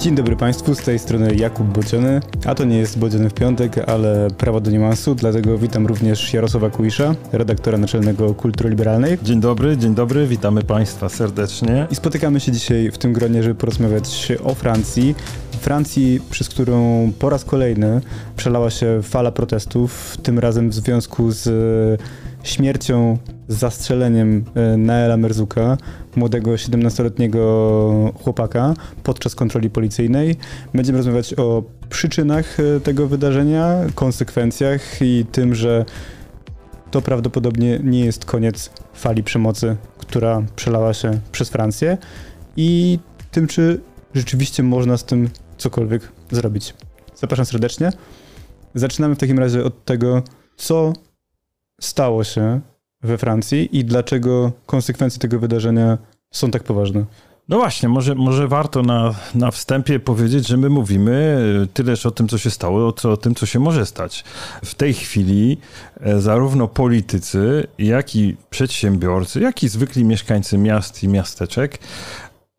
Dzień dobry Państwu, z tej strony Jakub Bociony, a to nie jest Bociony w piątek, ale prawo do niuansu, dlatego witam również Jarosława Kuisza, redaktora naczelnego Kultury Liberalnej. Dzień dobry, dzień dobry, witamy Państwa serdecznie. I spotykamy się dzisiaj w tym gronie, żeby porozmawiać o Francji. Francji, przez którą po raz kolejny przelała się fala protestów, tym razem w związku z śmiercią, zastrzeleniem e, Naela Merzuka, młodego 17-letniego chłopaka podczas kontroli policyjnej. Będziemy rozmawiać o przyczynach e, tego wydarzenia, konsekwencjach i tym, że to prawdopodobnie nie jest koniec fali przemocy, która przelała się przez Francję i tym, czy rzeczywiście można z tym cokolwiek zrobić. Zapraszam serdecznie. Zaczynamy w takim razie od tego, co stało się we Francji i dlaczego konsekwencje tego wydarzenia są tak poważne? No właśnie, może, może warto na, na wstępie powiedzieć, że my mówimy tyleż o tym, co się stało, co o tym, co się może stać. W tej chwili e, zarówno politycy, jak i przedsiębiorcy, jak i zwykli mieszkańcy miast i miasteczek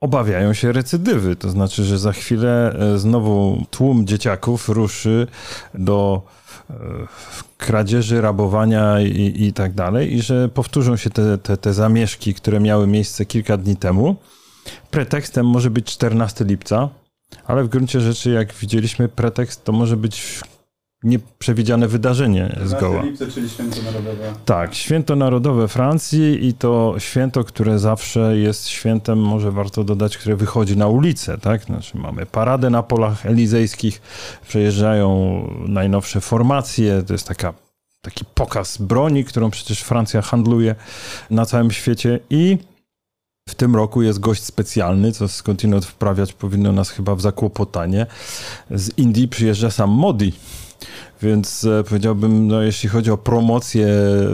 obawiają się recydywy. To znaczy, że za chwilę e, znowu tłum dzieciaków ruszy do e, kradzieży, rabowania i, i tak dalej, i że powtórzą się te, te, te zamieszki, które miały miejsce kilka dni temu. Pretekstem może być 14 lipca, ale w gruncie rzeczy, jak widzieliśmy, pretekst to może być nieprzewidziane wydarzenie zgoła. lipca, czyli święto narodowe. Tak, święto narodowe Francji i to święto, które zawsze jest świętem, może warto dodać, które wychodzi na ulicę, tak? Znaczy mamy paradę na polach elizejskich, przejeżdżają najnowsze formacje, to jest taka taki pokaz broni, którą przecież Francja handluje na całym świecie i w tym roku jest gość specjalny, co skądinąd wprawiać powinno nas chyba w zakłopotanie. Z Indii przyjeżdża sam Modi, więc e, powiedziałbym, no, jeśli chodzi o promocję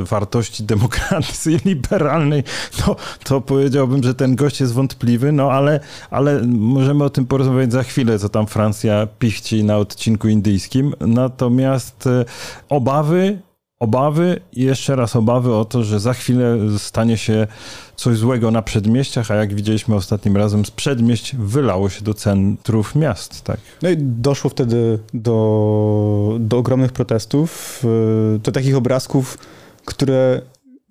wartości demokracji liberalnej, to, to powiedziałbym, że ten gość jest wątpliwy, no ale, ale możemy o tym porozmawiać za chwilę, co tam Francja pichci na odcinku indyjskim. Natomiast e, obawy obawy jeszcze raz obawy o to, że za chwilę stanie się coś złego na przedmieściach, a jak widzieliśmy ostatnim razem z przedmieść wylało się do centrów miast. Tak. No i doszło wtedy do, do ogromnych protestów, e, do takich obrazków, które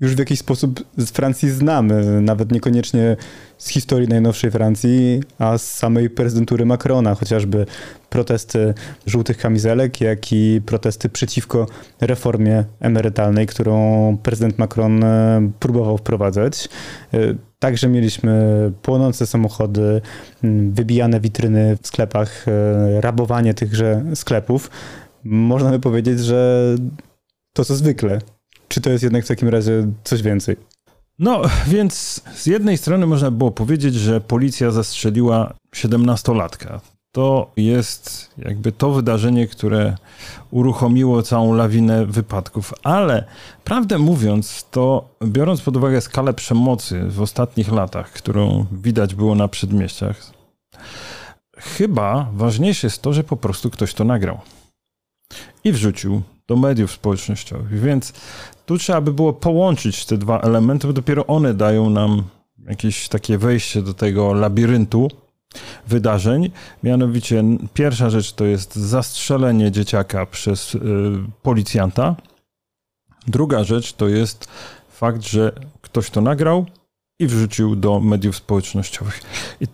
już w jakiś sposób z Francji znamy, nawet niekoniecznie z historii najnowszej Francji, a z samej prezydentury Macrona, chociażby protesty żółtych kamizelek, jak i protesty przeciwko reformie emerytalnej, którą prezydent Macron e, próbował wprowadzać. E, także mieliśmy płonące samochody, wybijane witryny w sklepach, e, rabowanie tychże sklepów. Można by powiedzieć, że to co zwykle czy to jest jednak w takim razie coś więcej? No, więc z jednej strony można było powiedzieć, że policja zastrzeliła 17-latka. To jest jakby to wydarzenie, które uruchomiło całą lawinę wypadków. Ale prawdę mówiąc, to biorąc pod uwagę skalę przemocy w ostatnich latach, którą widać było na przedmieściach, chyba ważniejsze jest to, że po prostu ktoś to nagrał i wrzucił do mediów społecznościowych. Więc tu trzeba by było połączyć te dwa elementy, bo dopiero one dają nam jakieś takie wejście do tego labiryntu wydarzeń. Mianowicie pierwsza rzecz to jest zastrzelenie dzieciaka przez y, policjanta. Druga rzecz to jest fakt, że ktoś to nagrał i wrzucił do mediów społecznościowych. I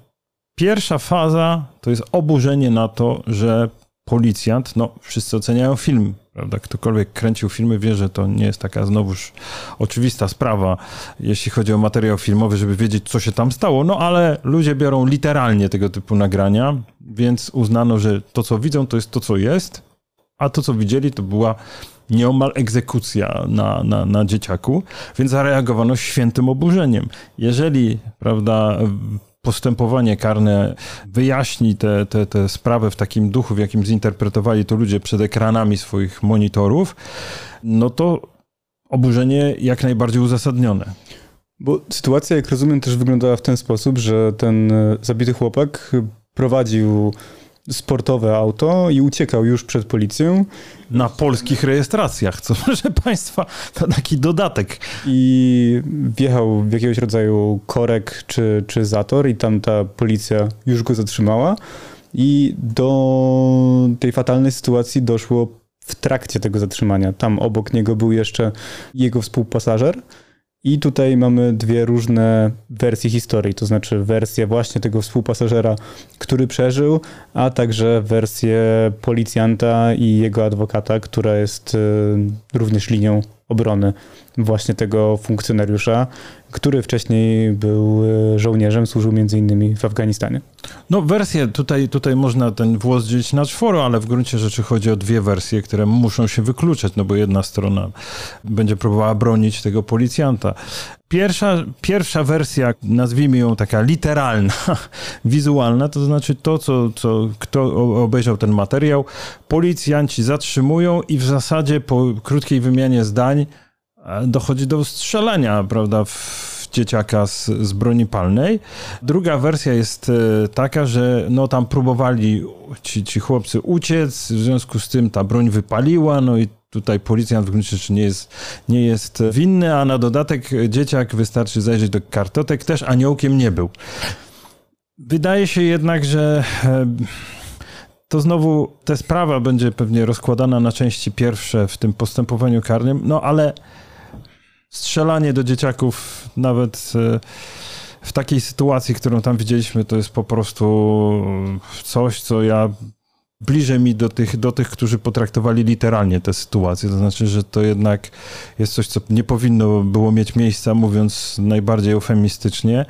pierwsza faza to jest oburzenie na to, że policjant, no wszyscy oceniają film, prawda? Ktokolwiek kręcił filmy wie, że to nie jest taka znowuż oczywista sprawa, jeśli chodzi o materiał filmowy, żeby wiedzieć, co się tam stało, no ale ludzie biorą literalnie tego typu nagrania, więc uznano, że to, co widzą, to jest to, co jest, a to, co widzieli, to była nieomal egzekucja na, na, na dzieciaku, więc zareagowano świętym oburzeniem. Jeżeli, prawda, postępowanie karne wyjaśni te, te, te sprawę w takim duchu, w jakim zinterpretowali to ludzie przed ekranami swoich monitorów, no to oburzenie jak najbardziej uzasadnione. Bo sytuacja, jak rozumiem, też wyglądała w ten sposób, że ten e, zabity chłopak prowadził sportowe auto i uciekał już przed policją. Na polskich rejestracjach, co proszę Państwa, to taki dodatek. I wjechał w jakiegoś rodzaju korek czy, czy zator i tam ta policja już go zatrzymała. i do tej fatalnej sytuacji doszło w trakcie tego zatrzymania. Tam obok niego był jeszcze jego współpasażer, i tutaj mamy dwie różne wersje historii, to znaczy wersję właśnie tego współpasażera, który przeżył, a także wersję policjanta i jego adwokata, która jest e, również linią obrony właśnie tego funkcjonariusza, który wcześniej był e, żołnierzem, służył między innymi w Afganistanie. No wersje, tutaj, tutaj można ten włos dzielić na czworo, ale w gruncie rzeczy chodzi o dwie wersje, które muszą się wykluczać, no bo jedna strona będzie próbowała bronić tego policjanta. Pierwsza, pierwsza wersja, nazwijmy ją taka literalna, wizualna, to znaczy to, co, co kto obejrzał ten materiał, policjanci zatrzymują i w zasadzie po krótkiej wymianie zdań dochodzi do strzelania, prawda, w dzieciaka z, z broni palnej. Druga wersja jest e, taka, że no tam próbowali ci, ci chłopcy uciec, w związku z tym ta broń wypaliła, no i tutaj policjant w gruncie rzeczy nie jest, nie jest winny, a na dodatek dzieciak, wystarczy zajrzeć do kartotek, też aniołkiem nie był. Wydaje się jednak, że e, to znowu ta sprawa będzie pewnie rozkładana na części pierwsze w tym postępowaniu karnym, no ale strzelanie do dzieciaków nawet e, w takiej sytuacji, którą tam widzieliśmy, to jest po prostu coś, co ja bliżej mi do tych, do tych, którzy potraktowali literalnie tę sytuację. To znaczy, że to jednak jest coś, co nie powinno było mieć miejsca, mówiąc najbardziej eufemistycznie.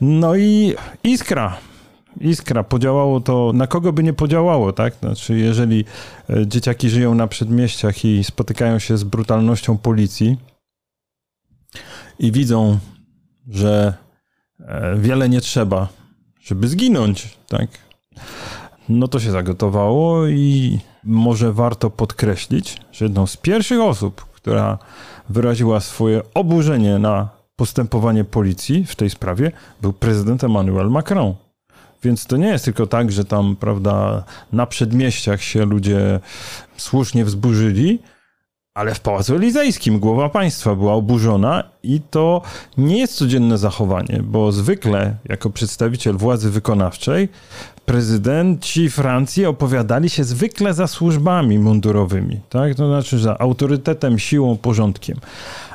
No i iskra. Iskra. Podziałało to, na kogo by nie podziałało, tak? Znaczy, jeżeli e, dzieciaki żyją na przedmieściach i spotykają się z brutalnością policji, i widzą, że e, wiele nie trzeba, żeby zginąć, tak? No to się zagotowało i może warto podkreślić, że jedną z pierwszych osób, która wyraziła swoje oburzenie na postępowanie policji w tej sprawie, był prezydent Emmanuel Macron. Więc to nie jest tylko tak, że tam, prawda, na przedmieściach się ludzie słusznie wzburzyli, ale w Pałacu Elizejskim głowa państwa była oburzona i to nie jest codzienne zachowanie, bo zwykle jako przedstawiciel władzy wykonawczej prezydenci Francji opowiadali się zwykle za służbami mundurowymi, tak? To znaczy za autorytetem, siłą, porządkiem.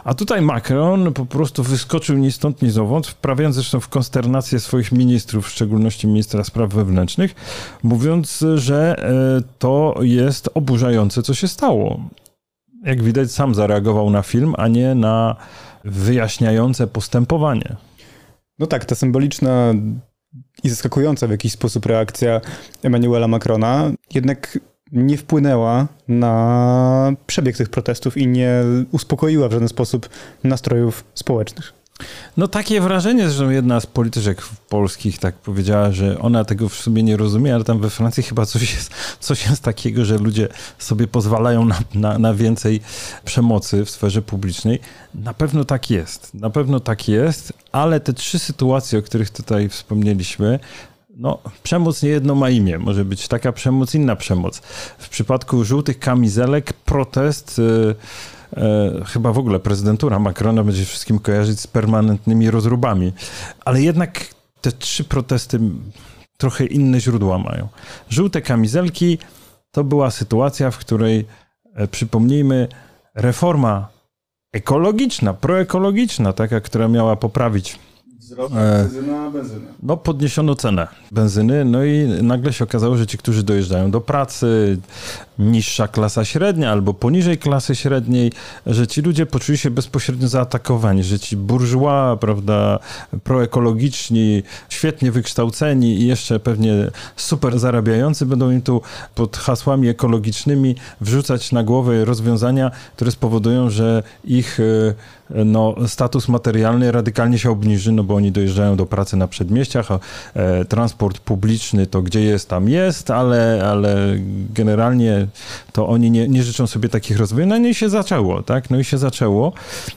A tutaj Macron po prostu wyskoczył ni stąd, ni zowąd, wprawiając zresztą w konsternację swoich ministrów, w szczególności ministra spraw wewnętrznych, mówiąc, że e, to jest oburzające, co się stało jak widać, sam zareagował na film, a nie na wyjaśniające postępowanie. No tak, ta symboliczna i zaskakująca w jakiś sposób reakcja Emmanuela Macrona jednak nie wpłynęła na przebieg tych protestów i nie uspokoiła w żaden sposób nastrojów społecznych. No takie wrażenie, że jedna z polityczek polskich tak powiedziała, że ona tego w sumie nie rozumie, ale tam we Francji chyba coś jest, coś jest takiego, że ludzie sobie pozwalają na, na, na więcej przemocy w sferze publicznej. Na pewno tak jest, na pewno tak jest, ale te trzy sytuacje, o których tutaj wspomnieliśmy, no, przemoc nie jedno ma imię. Może być taka przemoc, inna przemoc. W przypadku żółtych kamizelek protest... Yy, chyba w ogóle prezydentura Macrona będzie wszystkim kojarzyć z permanentnymi rozróbami. Ale jednak te trzy protesty trochę inne źródła mają. Żółte kamizelki to była sytuacja, w której, e, przypomnijmy, reforma ekologiczna, proekologiczna, taka, która miała poprawić Wzrost benzyna. No, podniesiono cenę benzyny, no i nagle się okazało, że ci, którzy dojeżdżają do pracy, niższa klasa średnia albo poniżej klasy średniej, że ci ludzie poczuli się bezpośrednio zaatakowani, że ci burżua, prawda, proekologiczni, świetnie wykształceni i jeszcze pewnie super zarabiający będą im tu pod hasłami ekologicznymi wrzucać na głowę rozwiązania, które spowodują, że ich e, no, status materialny radykalnie się obniży, no bo oni dojeżdżają do pracy na przedmieściach, a e, transport publiczny to gdzie jest, tam jest, ale, ale generalnie to oni nie, nie życzą sobie takich rozwoju. No i się zaczęło, tak? No i się zaczęło.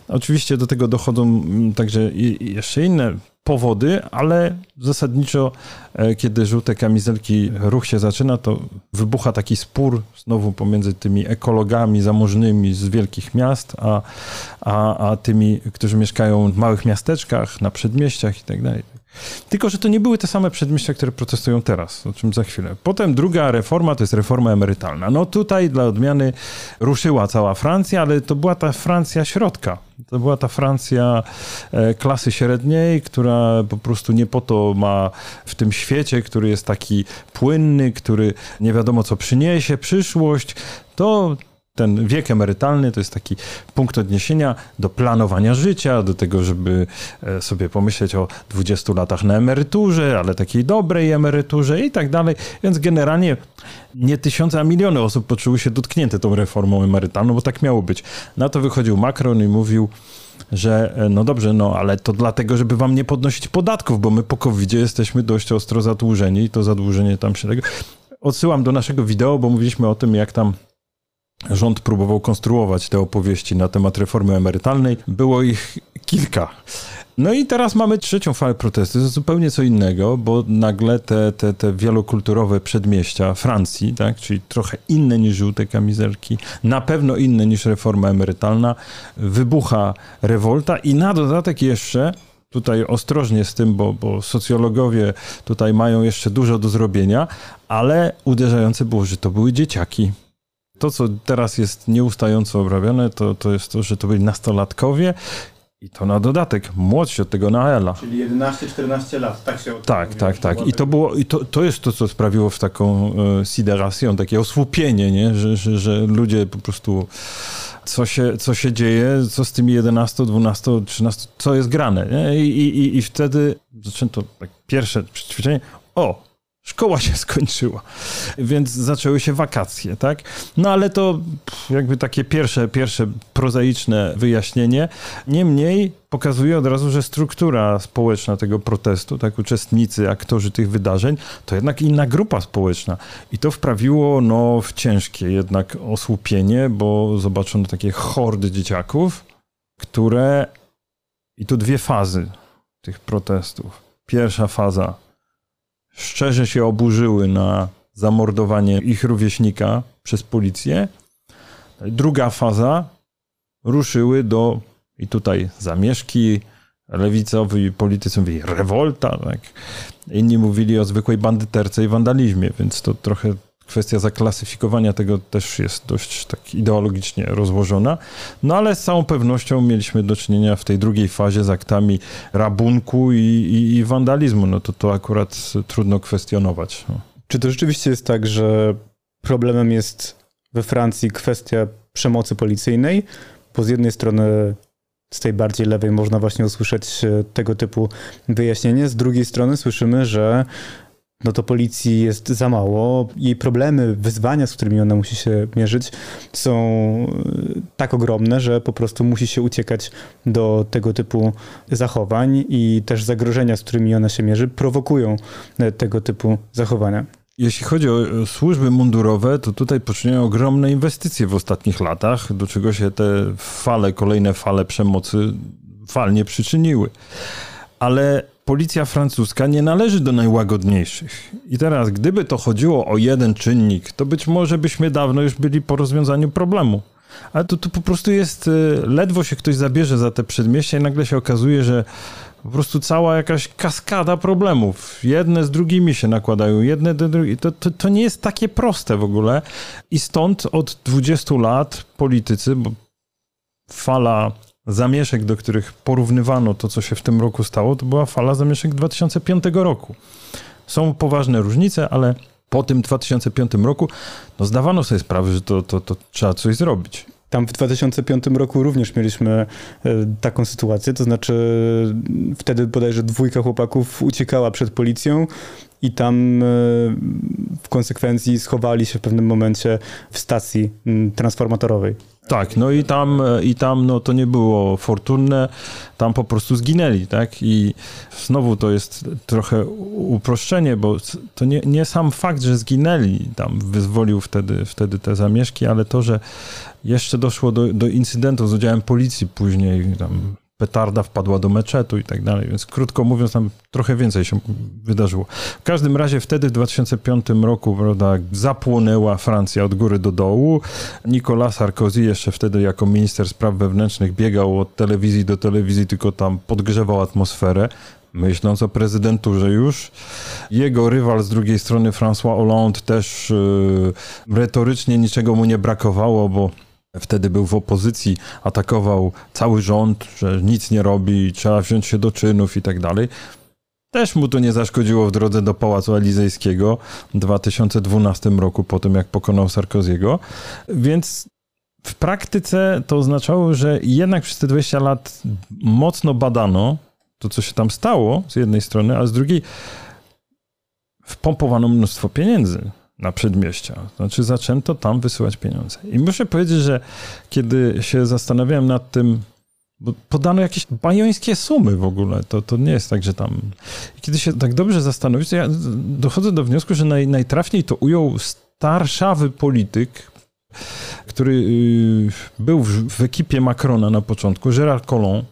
Oczywiście do tego dochodzą mm, także jeszcze inne powody, ale zasadniczo, e, kiedy żółte kamizelki ruch się zaczyna, to wybucha taki spór znowu pomiędzy tymi ekologami zamożnymi z wielkich miast, a, a, a tymi, którzy mieszkają w małych miasteczkach, na przedmieściach i tak dalej. Tylko, że to nie były te same przedmieścia, które protestują teraz, o czym za chwilę. Potem druga reforma to jest reforma emerytalna. No tutaj dla odmiany ruszyła cała Francja, ale to była ta Francja środka. To była ta Francja e, klasy średniej, która po prostu nie po to ma w tym świecie, który jest taki płynny, który nie wiadomo co przyniesie, przyszłość, to ten wiek emerytalny to jest taki punkt odniesienia do planowania życia, do tego, żeby e, sobie pomyśleć o 20 latach na emeryturze, ale takiej dobrej emeryturze i tak dalej. Więc generalnie nie tysiące, a miliony osób poczuły się dotknięte tą reformą emerytalną, bo tak miało być. Na to wychodził Macron i mówił, że e, no dobrze, no ale to dlatego, żeby wam nie podnosić podatków, bo my po covid jesteśmy dość ostro zadłużeni i to zadłużenie tam się tego... Odsyłam do naszego wideo, bo mówiliśmy o tym, jak tam rząd próbował konstruować te opowieści na temat reformy emerytalnej. Było ich kilka. No i teraz mamy trzecią falę protestu. To zupełnie co innego, bo nagle te, te, te wielokulturowe przedmieścia Francji, tak, czyli trochę inne niż żółte kamizelki, na pewno inne niż reforma emerytalna, wybucha rewolta i na dodatek jeszcze tutaj ostrożnie z tym, bo, bo socjologowie tutaj mają jeszcze dużo do zrobienia, ale uderzające było, że to były dzieciaki. To, co teraz jest nieustająco obrabiane, to, to jest to, że to byli nastolatkowie i to na dodatek młodsi od tego Naela. Czyli 11-14 lat, tak się Tak, tak, tak. I to było, i to, to jest to, co sprawiło w taką e, sideracją, takie osłupienie, nie? Że, że, że ludzie po prostu co się, co się dzieje, co z tymi 11, 12, 13, co jest grane. Nie? I, i, I wtedy zaczęto tak pierwsze ćwiczenie. O, Szkoła się skończyła, więc zaczęły się wakacje, tak? No ale to jakby takie pierwsze, pierwsze prozaiczne wyjaśnienie. Niemniej pokazuje od razu, że struktura społeczna tego protestu, tak, uczestnicy, aktorzy tych wydarzeń, to jednak inna grupa społeczna. I to wprawiło no, w ciężkie jednak osłupienie, bo zobaczono takie hordy dzieciaków, które... I tu dwie fazy tych protestów. Pierwsza faza szczerze się oburzyły na zamordowanie ich rówieśnika przez policję. Druga faza ruszyły do, i tutaj zamieszki, lewicowi politycy mówili rewolta, tak? inni mówili o zwykłej bandyterce i wandalizmie, więc to trochę kwestia zaklasyfikowania tego też jest dość tak ideologicznie rozłożona. No ale z całą pewnością mieliśmy do czynienia w tej drugiej fazie z aktami rabunku i, i, i wandalizmu. No to to akurat trudno kwestionować. No. Czy to rzeczywiście jest tak, że problemem jest we Francji kwestia przemocy policyjnej? Bo z jednej strony z tej bardziej lewej można właśnie usłyszeć tego typu wyjaśnienie, z drugiej strony słyszymy, że no to policji jest za mało. Jej problemy, wyzwania, z którymi ona musi się mierzyć, są e, tak ogromne, że po prostu musi się uciekać do tego typu zachowań i też zagrożenia, z którymi ona się mierzy, prowokują e, tego typu zachowania. Jeśli chodzi o służby mundurowe, to tutaj poczyniają ogromne inwestycje w ostatnich latach, do czego się te fale, kolejne fale przemocy falnie przyczyniły. Ale policja francuska nie należy do najłagodniejszych. I teraz, gdyby to chodziło o jeden czynnik, to być może byśmy dawno już byli po rozwiązaniu problemu. Ale to, to po prostu jest, y, ledwo się ktoś zabierze za te przedmieścia i nagle się okazuje, że po prostu cała jakaś kaskada problemów. Jedne z drugimi się nakładają, jedne do drugich. To, to, to nie jest takie proste w ogóle. I stąd od 20 lat politycy, bo fala zamieszek, do których porównywano to, co się w tym roku stało, to była fala zamieszek 2005 roku. Są poważne różnice, ale po tym 2005 roku no zdawano sobie sprawę, że to, to, to trzeba coś zrobić. Tam w 2005 roku również mieliśmy e, taką sytuację, to znaczy wtedy bodajże dwójka chłopaków uciekała przed policją i tam e, w konsekwencji schowali się w pewnym momencie w stacji transformatorowej. Tak, no i tam, i tam no, to nie było fortunne, tam po prostu zginęli, tak? I znowu to jest trochę uproszczenie, bo to nie, nie sam fakt, że zginęli, tam wyzwolił wtedy, wtedy te zamieszki, ale to, że jeszcze doszło do, do incydentu z udziałem policji później, tam petarda wpadła do meczetu i tak dalej. Więc krótko mówiąc, tam trochę więcej się wydarzyło. W każdym razie wtedy w 2005 roku prawda, zapłonęła Francja od góry do dołu. Nicolas Sarkozy jeszcze wtedy jako minister spraw wewnętrznych biegał od telewizji do telewizji, tylko tam podgrzewał atmosferę. myśląc o prezydenturze już. Jego rywal z drugiej strony, François Hollande, też yy, retorycznie niczego mu nie brakowało, bo wtedy był w opozycji, atakował cały rząd, że nic nie robi, trzeba wziąć się do czynów i tak dalej. Też mu to nie zaszkodziło w drodze do Pałacu Elizejskiego w 2012 roku, po tym jak pokonał Sarkoziego. Więc w praktyce to oznaczało, że jednak przez te 20 lat mocno badano to, co się tam stało z jednej strony, a z drugiej wpompowano mnóstwo pieniędzy na przedmieścia. Znaczy zaczęto tam wysyłać pieniądze. I muszę powiedzieć, że kiedy się zastanawiałem nad tym, bo podano jakieś bajońskie sumy w ogóle. To, to nie jest tak, że tam... I kiedy się tak dobrze zastanowić, ja dochodzę do wniosku, że naj, najtrafniej to ujął starszawy polityk, który y, był w, w ekipie Macrona na początku, Gérard Collomb,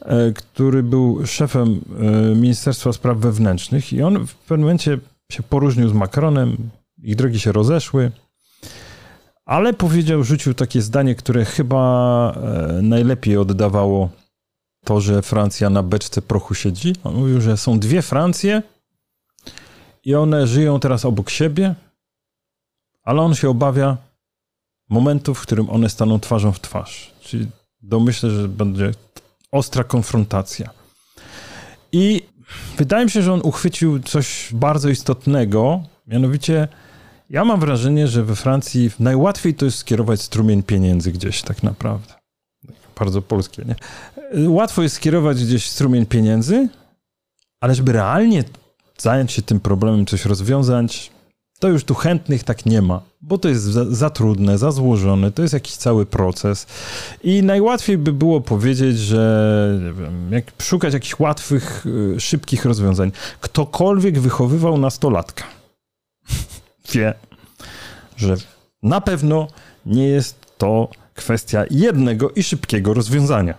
e, który był szefem e, Ministerstwa Spraw Wewnętrznych i on w pewnym momencie się poróżnił z Macronem, ich drogi się rozeszły, ale powiedział, rzucił takie zdanie, które chyba e, najlepiej oddawało to, że Francja na beczce prochu siedzi. On mówił, że są dwie Francje i one żyją teraz obok siebie, ale on się obawia momentu, w którym one staną twarzą w twarz. Czyli domyślę, że będzie ostra konfrontacja. I wydaje mi się, że on uchwycił coś bardzo istotnego, mianowicie ja mam wrażenie, że we Francji najłatwiej to jest skierować strumień pieniędzy gdzieś tak naprawdę. Bardzo polskie, nie? Łatwo jest skierować gdzieś strumień pieniędzy, ale żeby realnie zająć się tym problemem, coś rozwiązać, to już tu chętnych tak nie ma, bo to jest za, za, trudne, za złożone, to jest jakiś cały proces. I najłatwiej by było powiedzieć, że wiem, jak szukać jakichś łatwych, y, szybkich rozwiązań. Ktokolwiek wychowywał nastolatka, wie, że na pewno nie jest to kwestia jednego i szybkiego rozwiązania.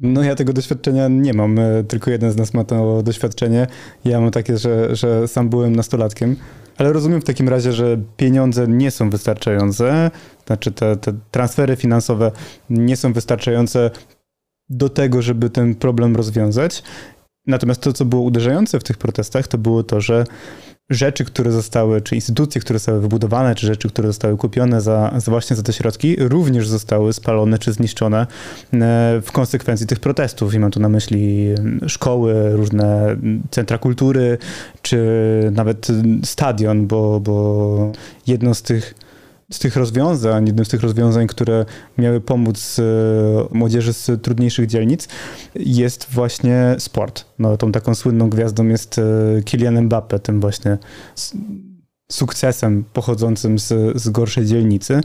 No ja tego doświadczenia nie mam, e, tylko jeden z nas ma to doświadczenie. Ja mam takie, że, że sam byłem nastolatkiem, ale rozumiem w takim razie, że pieniądze nie są wystarczające, znaczy te, te transfery finansowe nie są wystarczające do tego, żeby ten problem rozwiązać. Natomiast to, co było uderzające w tych protestach, to było to, że rzeczy, które zostały, czy instytucje, które zostały wybudowane, czy rzeczy, które zostały kupione za, właśnie za te środki, również zostały spalone czy zniszczone e, w konsekwencji tych protestów. I mam tu na myśli szkoły, różne centra kultury, czy nawet stadion, bo, bo jedno z tych z tych rozwiązań, jednym z tych rozwiązań, które miały pomóc e, młodzieży z trudniejszych dzielnic, jest właśnie sport. No, tą taką słynną gwiazdą jest e, Kylian Mbappe, tym właśnie sukcesem pochodzącym z, z gorszej dzielnicy.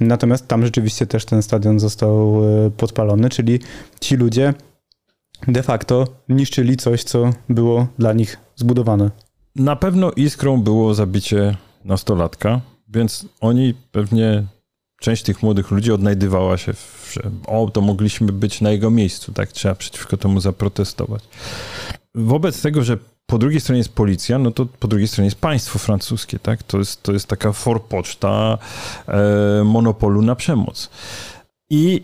Natomiast tam rzeczywiście też ten stadion został e, podpalony, czyli ci ludzie de facto niszczyli coś, co było dla nich zbudowane. Na pewno iskrą było zabicie nastolatka, więc oni pewnie, część tych młodych ludzi odnajdywała się, w, że o, to mogliśmy być na jego miejscu, tak, trzeba przeciwko temu zaprotestować. Wobec tego, że po drugiej stronie jest policja, no to po drugiej stronie jest państwo francuskie, tak? To jest, to jest taka forpoczta e, monopolu na przemoc. I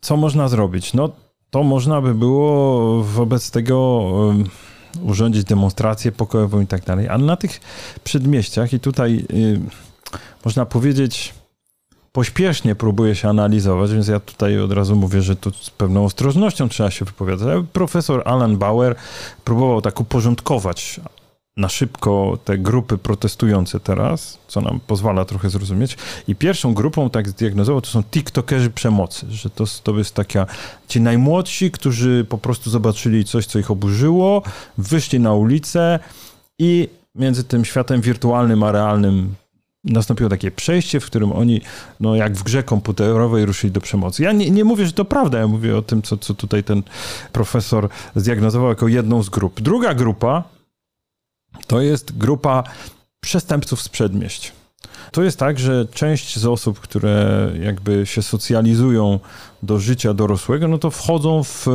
co można zrobić? No to można by było wobec tego e, urządzić demonstrację pokojową i tak dalej, ale na tych przedmieściach i tutaj e, można powiedzieć, pośpiesznie próbuje się analizować, więc ja tutaj od razu mówię, że tu z pewną ostrożnością trzeba się wypowiadać. Profesor Alan Bauer próbował tak uporządkować na szybko te grupy protestujące teraz, co nam pozwala trochę zrozumieć. I pierwszą grupą, tak zdiagnozował, to są TikTokerzy przemocy, że to, to jest taka, ci najmłodsi, którzy po prostu zobaczyli coś, co ich oburzyło, wyszli na ulicę i między tym światem wirtualnym a realnym nastąpiło takie przejście, w którym oni, no jak w grze komputerowej, ruszyli do przemocy. Ja nie, nie mówię, że to prawda, ja mówię o tym, co, co tutaj ten profesor zdiagnozował jako jedną z grup. Druga grupa to jest grupa przestępców z przedmieść. To jest tak, że część z osób, które jakby się socjalizują do życia dorosłego, no to wchodzą w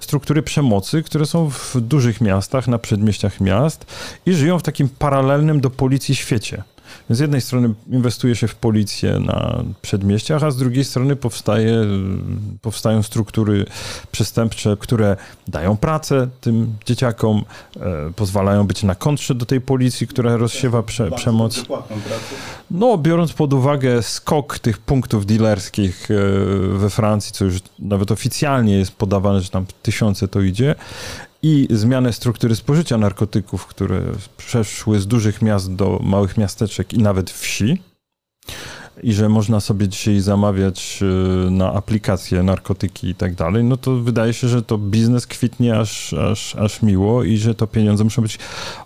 struktury przemocy, które są w dużych miastach, na przedmieściach miast i żyją w takim paralelnym do policji świecie. Więc z jednej strony inwestuje się w policję na przedmieściach, a z drugiej strony powstaje, powstają struktury przestępcze, które dają pracę tym dzieciakom, e, pozwalają być na kontrze do tej policji, która rozsiewa prze, przemoc. No, biorąc pod uwagę skok tych punktów dealerskich e, we Francji, co już nawet oficjalnie jest podawane, że tam tysiące to idzie, i zmianę struktury spożycia narkotyków, które przeszły z dużych miast do małych miasteczek i nawet wsi. I że można sobie dzisiaj zamawiać y, na aplikacje narkotyki i tak dalej, no to wydaje się, że to biznes kwitnie aż, aż, aż miło i że to pieniądze muszą być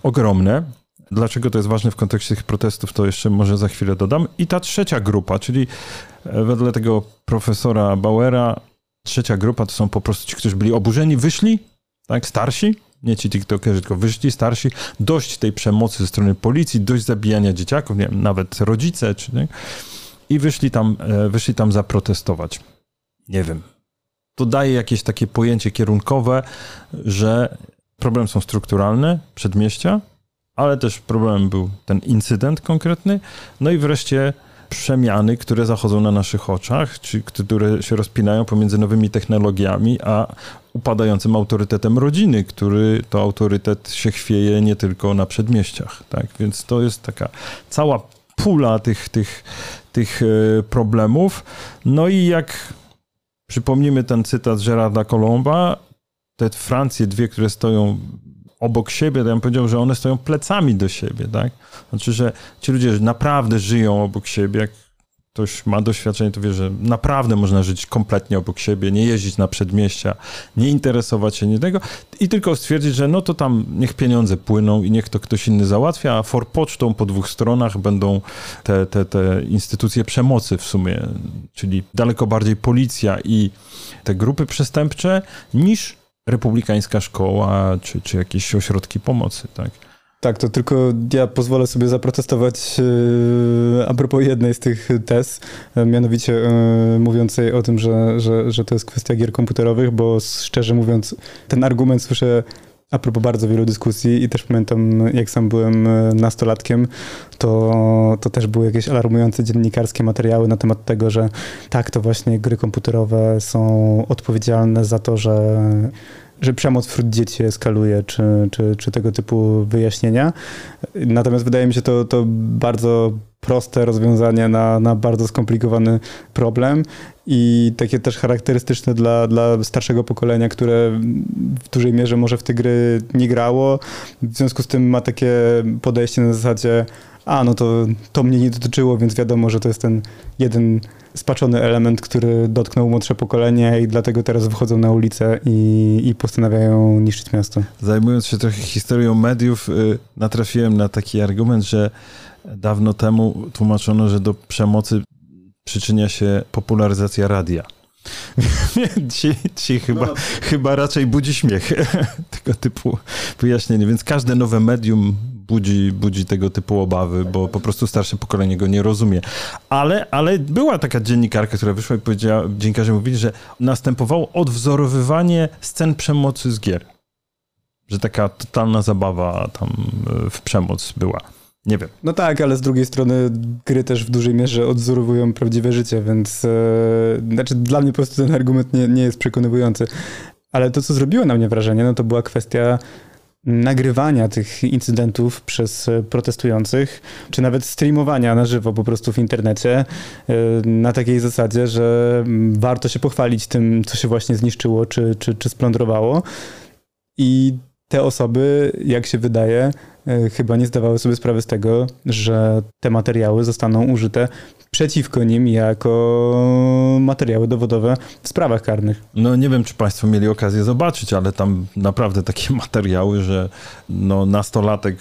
ogromne. Dlaczego to jest ważne w kontekście tych protestów, to jeszcze może za chwilę dodam. I ta trzecia grupa, czyli e, wedle tego profesora Bauera, trzecia grupa to są po prostu ci, którzy byli oburzeni, wyszli tak, starsi, nie ci tiktokerzy, tylko wyszli starsi, dość tej przemocy ze strony policji, dość zabijania dzieciaków, nie wiem, nawet rodzice, czy nie? I wyszli tam, e, wyszli tam zaprotestować. Nie wiem. To daje jakieś takie pojęcie kierunkowe, że problem są strukturalne, przedmieścia, ale też problemem był ten incydent konkretny. No i wreszcie przemiany, które zachodzą na naszych oczach, czy które się rozpinają pomiędzy nowymi technologiami, a upadającym autorytetem rodziny, który to autorytet się chwieje nie tylko na przedmieściach. Tak? Więc to jest taka cała pula tych, tych, tych e, problemów. No i jak przypomnimy ten cytat Gerarda Colomba, te Francje, dwie, które stoją obok siebie, to ja bym powiedział, że one stoją plecami do siebie, tak? Znaczy, że ci ludzie naprawdę żyją obok siebie, jak ktoś ma doświadczenie, to wie, że naprawdę można żyć kompletnie obok siebie, nie jeździć na przedmieścia, nie interesować się niczego i tylko stwierdzić, że no to tam niech pieniądze płyną i niech to ktoś inny załatwia, a forpocztą po dwóch stronach będą te, te, te instytucje przemocy w sumie, czyli daleko bardziej policja i te grupy przestępcze niż republikańska szkoła czy, czy jakieś ośrodki pomocy, tak? Tak, to tylko ja pozwolę sobie zaprotestować yy, a propos jednej z tych tez, yy, mianowicie yy, mówiącej o tym, że, że, że to jest kwestia gier komputerowych, bo szczerze mówiąc, ten argument słyszę a propos bardzo wielu dyskusji i też pamiętam, jak sam byłem nastolatkiem, to, to też były jakieś alarmujące dziennikarskie materiały na temat tego, że tak, to właśnie gry komputerowe są odpowiedzialne za to, że że przemoc wśród dzieci eskaluje, czy, czy, czy tego typu wyjaśnienia. Natomiast wydaje mi się to, to bardzo proste rozwiązanie na, na bardzo skomplikowany problem i takie też charakterystyczne dla, dla starszego pokolenia, które w dużej mierze może w te gry nie grało. W związku z tym ma takie podejście na zasadzie a no to, to mnie nie dotyczyło, więc wiadomo, że to jest ten jeden spaczony element, który dotknął młodsze pokolenie i dlatego teraz wychodzą na ulicę i, i postanawiają niszczyć miasto. Zajmując się trochę historią mediów, y, natrafiłem na taki argument, że dawno temu tłumaczono, że do przemocy przyczynia się popularyzacja radia. Ci, ci chyba, no. chyba raczej budzi śmiech tego typu wyjaśnienie. Więc każde nowe medium budzi, budzi tego typu obawy, bo po prostu starsze pokolenie go nie rozumie. Ale, ale była taka dziennikarka, która wyszła i powiedziała, dziennikarze mówili, że następowało odwzorowywanie scen przemocy z gier. Że taka totalna zabawa tam e, w przemoc była. Nie wiem. No tak, ale z drugiej strony gry też w dużej mierze odzorowują prawdziwe życie, więc e, znaczy dla mnie po prostu ten argument nie, nie jest przekonywujący. Ale to, co zrobiło na mnie wrażenie, no to była kwestia nagrywania tych incydentów przez e, protestujących, czy nawet streamowania na żywo po prostu w internecie e, na takiej zasadzie, że warto się pochwalić tym, co się właśnie zniszczyło, czy, czy, czy splądrowało. I te osoby, jak się wydaje, chyba nie zdawały sobie sprawy z tego, że te materiały zostaną użyte przeciwko nim jako materiały dowodowe w sprawach karnych. No nie wiem, czy Państwo mieli okazję zobaczyć, ale tam naprawdę takie materiały, że no, nastolatek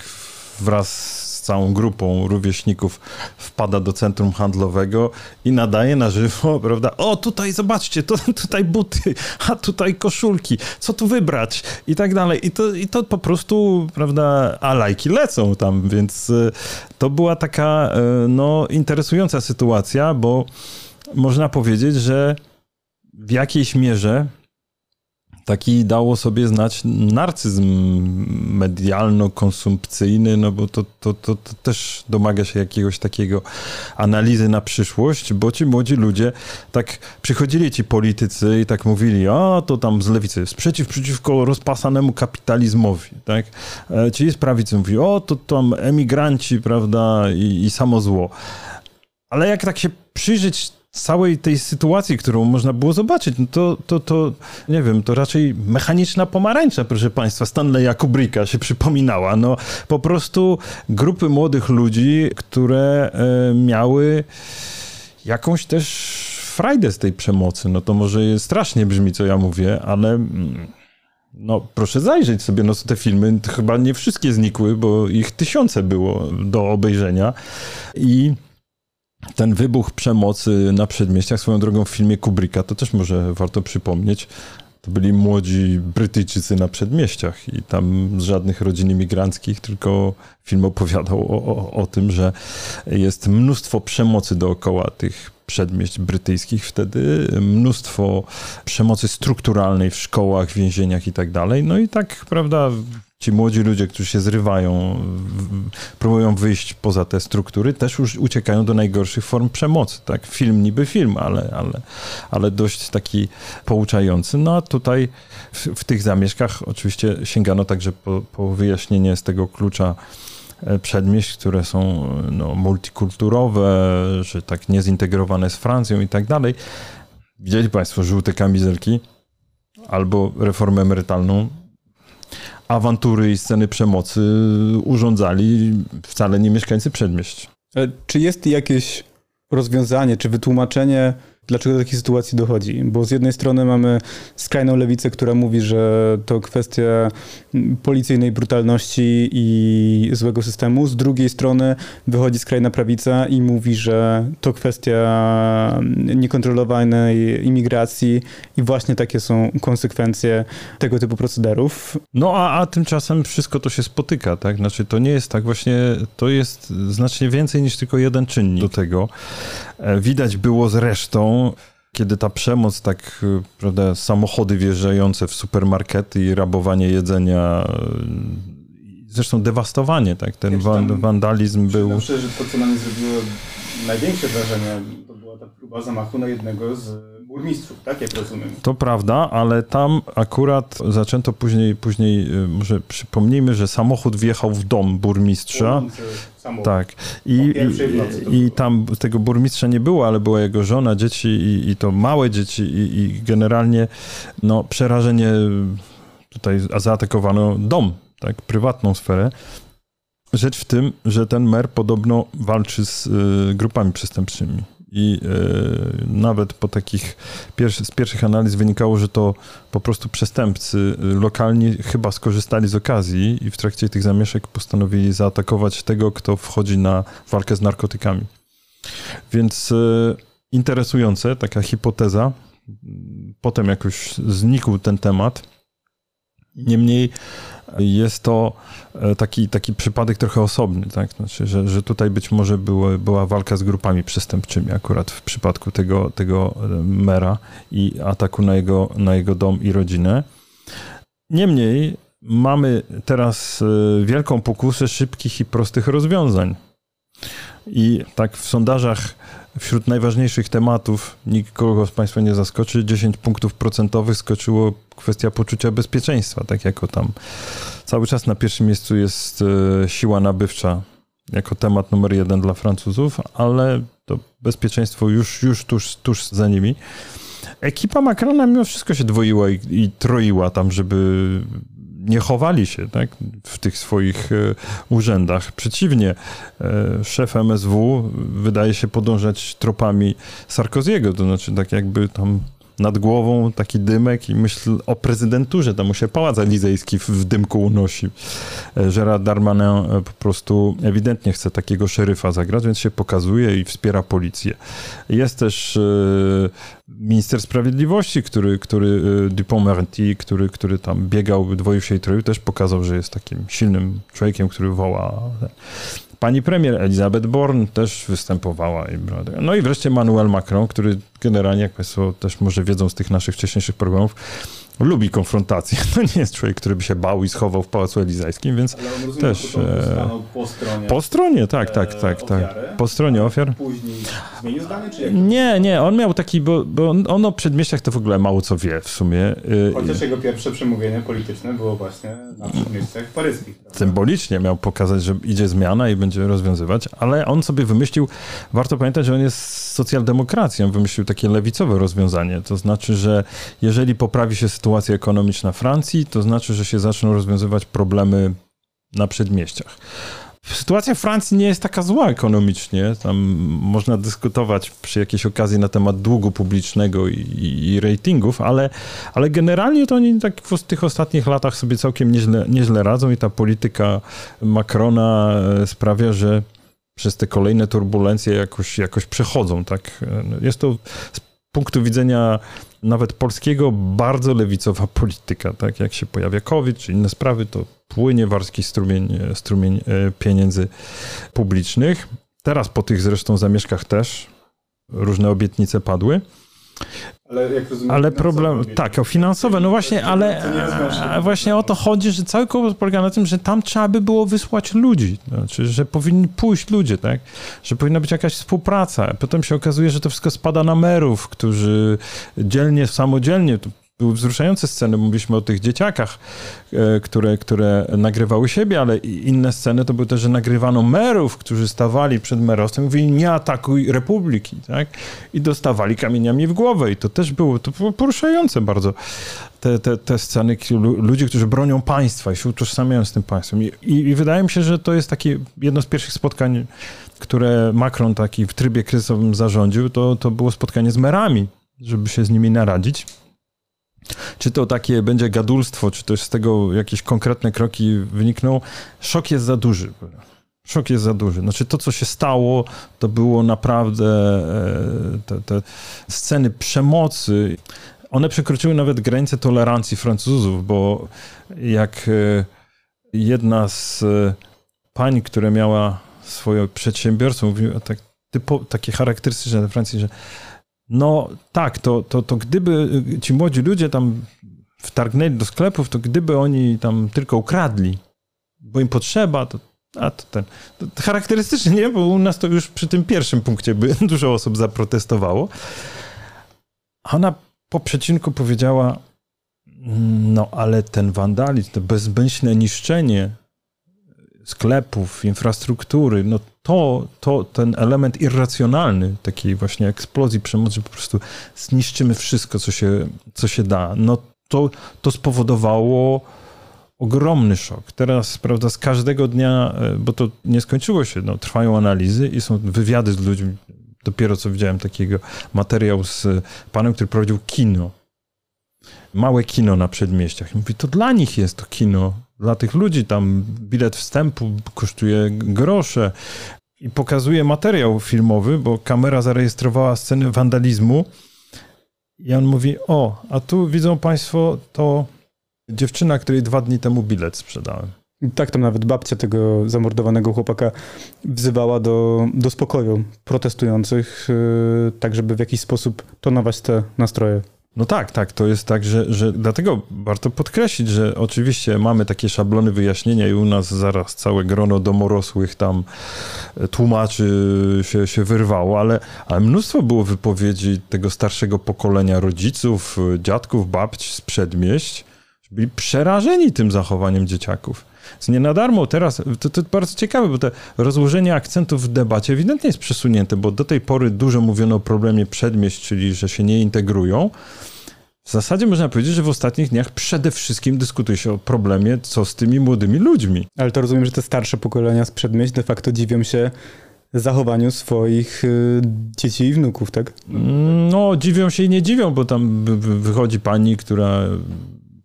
wraz całą grupą rówieśników wpada do centrum handlowego i nadaje na żywo, prawda? O, tutaj zobaczcie, to, tutaj buty, a tutaj koszulki, co tu wybrać i tak dalej. I to, i to po prostu, prawda, a lajki lecą tam, więc e, to była taka, e, no, interesująca sytuacja, bo można powiedzieć, że w jakiejś mierze taki dało sobie znać narcyzm medialno-konsumpcyjny, no bo to, to, to, to, też domaga się jakiegoś takiego analizy na przyszłość, bo ci młodzi ludzie tak przychodzili ci politycy i tak mówili, a to tam z lewicy, sprzeciw przeciwko rozpasanemu kapitalizmowi, tak? E, ci z prawicy mówi, o to tam emigranci, prawda, i, i samo zło. Ale jak tak się przyjrzeć całej tej sytuacji, którą można było zobaczyć, no to, to, to nie wiem, to raczej mechaniczna pomarańcza, proszę Państwa, Stanleya Kubricka się przypominała. No po prostu grupy młodych ludzi, które e, miały jakąś też frajdę z tej przemocy. No to może strasznie brzmi, co ja mówię, ale... Mm, no, proszę zajrzeć sobie, no te filmy chyba nie wszystkie znikły, bo ich tysiące było do obejrzenia i ten wybuch przemocy na przedmieściach, swoją drogą w filmie Kubricka, to też może warto przypomnieć, to byli młodzi Brytyjczycy na przedmieściach i tam z żadnych rodzin imigranckich, tylko film opowiadał o, o, o tym, że jest mnóstwo przemocy dookoła tych przedmieść brytyjskich wtedy, mnóstwo przemocy strukturalnej w szkołach, więzieniach i tak dalej. No i tak, prawda, ci młodzi ludzie, którzy się zrywają, próbują wyjść poza te struktury, też już uciekają do najgorszych form przemocy. Tak? Film niby film, ale, ale, ale dość taki pouczający. No a tutaj w, w tych zamieszkach oczywiście sięgano także po, po wyjaśnienie z tego klucza e, przedmieść, które są no, multikulturowe, że tak niezintegrowane z Francją i tak dalej. Widzieli Państwo żółte kamizelki albo reformę emerytalną awantury i sceny przemocy urządzali wcale nie mieszkańcy przedmieść. Czy jest jakieś rozwiązanie, czy wytłumaczenie dlaczego do takiej sytuacji dochodzi. Bo z jednej strony mamy skrajną lewicę, która mówi, że to kwestia policyjnej brutalności i złego systemu. Z drugiej strony wychodzi skrajna prawica i mówi, że to kwestia niekontrolowanej imigracji i właśnie takie są konsekwencje tego typu procederów. No a, a tymczasem wszystko to się spotyka, tak? Znaczy to nie jest tak właśnie, to jest znacznie więcej niż tylko jeden czynnik do tego. E, widać było zresztą, kiedy ta przemoc, tak, e, prawda, samochody wjeżdżające w supermarkety i rabowanie jedzenia, e, zresztą dewastowanie, tak, ten wandalizm był... Myślę, że to, co na mnie zrobiło największe wrażenie, to była ta próba zamachu na jednego z burmistrzów, tak jak rozumiem. To prawda, ale tam akurat zaczęto później, później y, może przypomnijmy, że samochód wjechał w dom burmistrza. Tak. I, i, i, tam tego burmistrza nie było, ale była jego żona, dzieci i, i to małe dzieci i, i generalnie no, przerażenie tutaj zaatakowano dom, tak, prywatną sferę. Rzecz w tym, że ten mer podobno walczy z y, grupami przestępczymi i e, nawet po takich pierwszy, z pierwszych analiz wynikało, że to po prostu przestępcy lokalni chyba skorzystali z okazji i w trakcie tych zamieszek postanowili zaatakować tego, kto wchodzi na walkę z narkotykami. Więc e, interesujące, taka hipoteza. Potem jakoś znikł ten temat. Niemniej jest to e, taki, taki przypadek trochę osobny, tak? Znaczy, że, że tutaj być może było, była walka z grupami przestępczymi akurat w przypadku tego, tego e, mera i ataku na jego, na jego dom i rodzinę. Niemniej mamy teraz e, wielką pokusę szybkich i prostych rozwiązań. I tak w sondażach wśród najważniejszych tematów, nikogo z Państwa nie zaskoczy, 10 punktów procentowych skoczyło kwestia poczucia bezpieczeństwa, tak jako tam cały czas na pierwszym miejscu jest e, siła nabywcza jako temat numer jeden dla Francuzów, ale to bezpieczeństwo już, już tuż, tuż za nimi. Ekipa Macrona mimo wszystko się dwoiła i, i troiła tam, żeby nie chowali się tak, w tych swoich e, urzędach. Przeciwnie, e, szef MSW wydaje się podążać tropami Sarkoziego, to znaczy tak jakby tam nad głową taki dymek i myśl o prezydenturze, tam mu się pałac elizejski w, dymku unosi. E, Gerard Darmanin po prostu ewidentnie chce takiego szeryfa zagrać, więc się pokazuje i wspiera policję. Jest też minister sprawiedliwości, który, który y, Dupont-Merty, który, który tam biegał, dwoił się i troił, też pokazał, że jest takim silnym człowiekiem, który woła. Pani premier Elizabeth Born też występowała. No i wreszcie Manuel Macron, który generalnie, jak Państwo też może wiedzą z tych naszych wcześniejszych programów, lubi konfrontację. To nie jest człowiek, który by się bał i schował w Pałacu Elizajskim, więc Ale on rozumiem, też... E, po stronie, po stronie, tak, tak, tak, tak. Po stronie ofiar. Później zmienił zdanie, czy jak? Nie, nie, on miał taki, bo, bo on, on o przedmieściach to w ogóle mało co wie w sumie. Y, Chociaż jego pierwsze przemówienie polityczne było właśnie na przedmieściach paryskich. prawda? symbolicznie miał pokazać, że idzie zmiana i będzie rozwiązywać, ale on sobie wymyślił, warto pamiętać, że on jest socjaldemokracją, wymyślił takie lewicowe rozwiązanie, to znaczy, że jeżeli poprawi się sytuacja ekonomiczna Francji, to znaczy, że się zaczną rozwiązywać problemy na przedmieściach. Sytuacja Francji nie jest taka zła ekonomicznie. Tam można dyskutować przy jakiejś okazji na temat długu publicznego i, i, ratingów, ale, ale generalnie to oni tak w tych ostatnich latach sobie całkiem nieźle, nieźle radzą i ta polityka Macrona e, sprawia, że przez te kolejne turbulencje jakoś, jakoś przechodzą. Tak? Jest to z punktu widzenia nawet polskiego bardzo lewicowa polityka. Tak? Jak się pojawia COVID czy inne sprawy, to płynie warski strumień, strumień e, pieniędzy publicznych. Teraz po tych zresztą zamieszkach też różne obietnice padły. Ale, rozumiem, Ale problem, tak, o finansowe, no właśnie, ale właśnie o to chodzi, że cały kłopot polega na tym, że tam trzeba by było wysłać ludzi, znaczy, że powinni pójść ludzie, tak, że powinna być jakaś współpraca. Potem się okazuje, że to wszystko spada na merów, którzy dzielnie, samodzielnie, były wzruszające sceny, mówiliśmy o tych dzieciakach, e, które, które nagrywały siebie, ale inne sceny to były też, że nagrywano merów, którzy stawali przed merostwem i mówili nie atakuj republiki, tak? I dostawali kamieniami w głowę i to też było, to było poruszające bardzo te, te, te sceny, kiedy lu- ludzie, którzy bronią państwa i się utożsamiają z tym państwem. I, i, I wydaje mi się, że to jest takie jedno z pierwszych spotkań, które Macron taki w trybie kryzysowym zarządził, to, to było spotkanie z merami, żeby się z nimi naradzić. Czy to takie będzie gadulstwo, czy też z tego jakieś konkretne kroki wynikną? Szok jest za duży. Szok jest za duży. Znaczy to, co się stało, to było naprawdę e, te, te sceny przemocy. One przekroczyły nawet granice tolerancji Francuzów, bo jak e, jedna z e, pań, która miała swoje przedsiębiorstwo, mówiła tak, typo, takie charakterystyczne we Francji, że no tak, to, to, to gdyby ci młodzi ludzie tam wtargnęli do sklepów, to gdyby oni tam tylko ukradli, bo im potrzeba, to, a to ten. To charakterystycznie, nie? Bo u nas to już przy tym pierwszym punkcie by dużo osób zaprotestowało. A ona po przecinku powiedziała, no ale ten wandalizm, to bezmyślne niszczenie sklepów, infrastruktury, no to, to ten element irracjonalny takiej właśnie eksplozji przemocy, po prostu zniszczymy wszystko, co się, co się da, no to, to spowodowało ogromny szok. Teraz, prawda, z każdego dnia, e, bo to nie skończyło się, no, trwają analizy i są wywiady z ludźmi. Dopiero co widziałem takiego materiał z panem, który prowadził kino. Małe kino na przedmieściach. I mówi, to dla nich jest to kino. Dla tych ludzi tam bilet wstępu kosztuje grosze. I pokazuje materiał filmowy, bo kamera zarejestrowała scenę wandalizmu. I on mówi, o, a tu widzą państwo to dziewczyna, której dwa dni temu bilet sprzedałem. Tak, tam nawet babcia tego zamordowanego chłopaka wzywała do, do spokoju protestujących, yy, tak żeby w jakiś sposób tonować te nastroje. No tak, tak, to jest tak, że, że dlatego warto podkreślić, że oczywiście mamy takie szablony wyjaśnienia i u nas zaraz całe grono domorosłych tam tłumaczy się, się wyrwało, ale, ale mnóstwo było wypowiedzi tego starszego pokolenia rodziców, dziadków, babć z przedmieść, byli przerażeni tym zachowaniem dzieciaków. Więc nie na darmo teraz, to, to bardzo ciekawe, bo to rozłożenie akcentów w debacie ewidentnie jest przesunięte, bo do tej pory dużo mówiono o problemie przedmieść, czyli że się nie integrują. W zasadzie można powiedzieć, że w ostatnich dniach przede wszystkim dyskutuje się o problemie, co z tymi młodymi ludźmi. Ale to rozumiem, że te starsze pokolenia z przedmieść de facto dziwią się zachowaniu swoich yy, dzieci i wnuków, tak? No, dziwią się i nie dziwią, bo tam wy- wy- wychodzi pani, która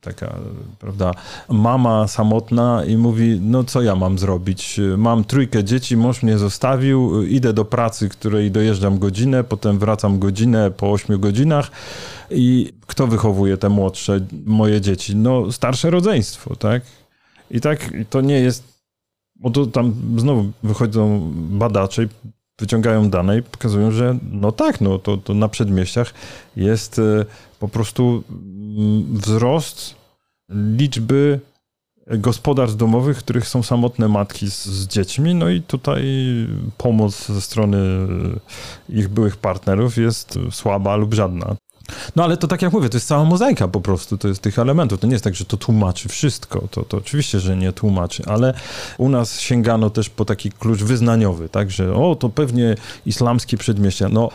taka, prawda, mama samotna i mówi, no co ja mam zrobić? Mam trójkę dzieci, mąż mnie zostawił, idę do pracy, której dojeżdżam godzinę, potem wracam godzinę po ośmiu godzinach i kto wychowuje te młodsze, moje dzieci? No starsze rodzeństwo, tak? I tak to nie jest, bo to tam znowu wychodzą badacze i wyciągają dane i pokazują, że no tak, no to, to na przedmieściach jest e, po prostu mm, wzrost liczby gospodarstw domowych, w których są samotne matki z, z, dziećmi, no i tutaj pomoc ze strony ich byłych partnerów jest słaba lub żadna. No ale to tak jak mówię, to jest cała mozaika po prostu, to jest tych elementów. To nie jest tak, że to tłumaczy wszystko, to, to oczywiście, że nie tłumaczy, ale u nas sięgano też po taki klucz wyznaniowy, tak, że o, to pewnie islamskie przedmieścia. No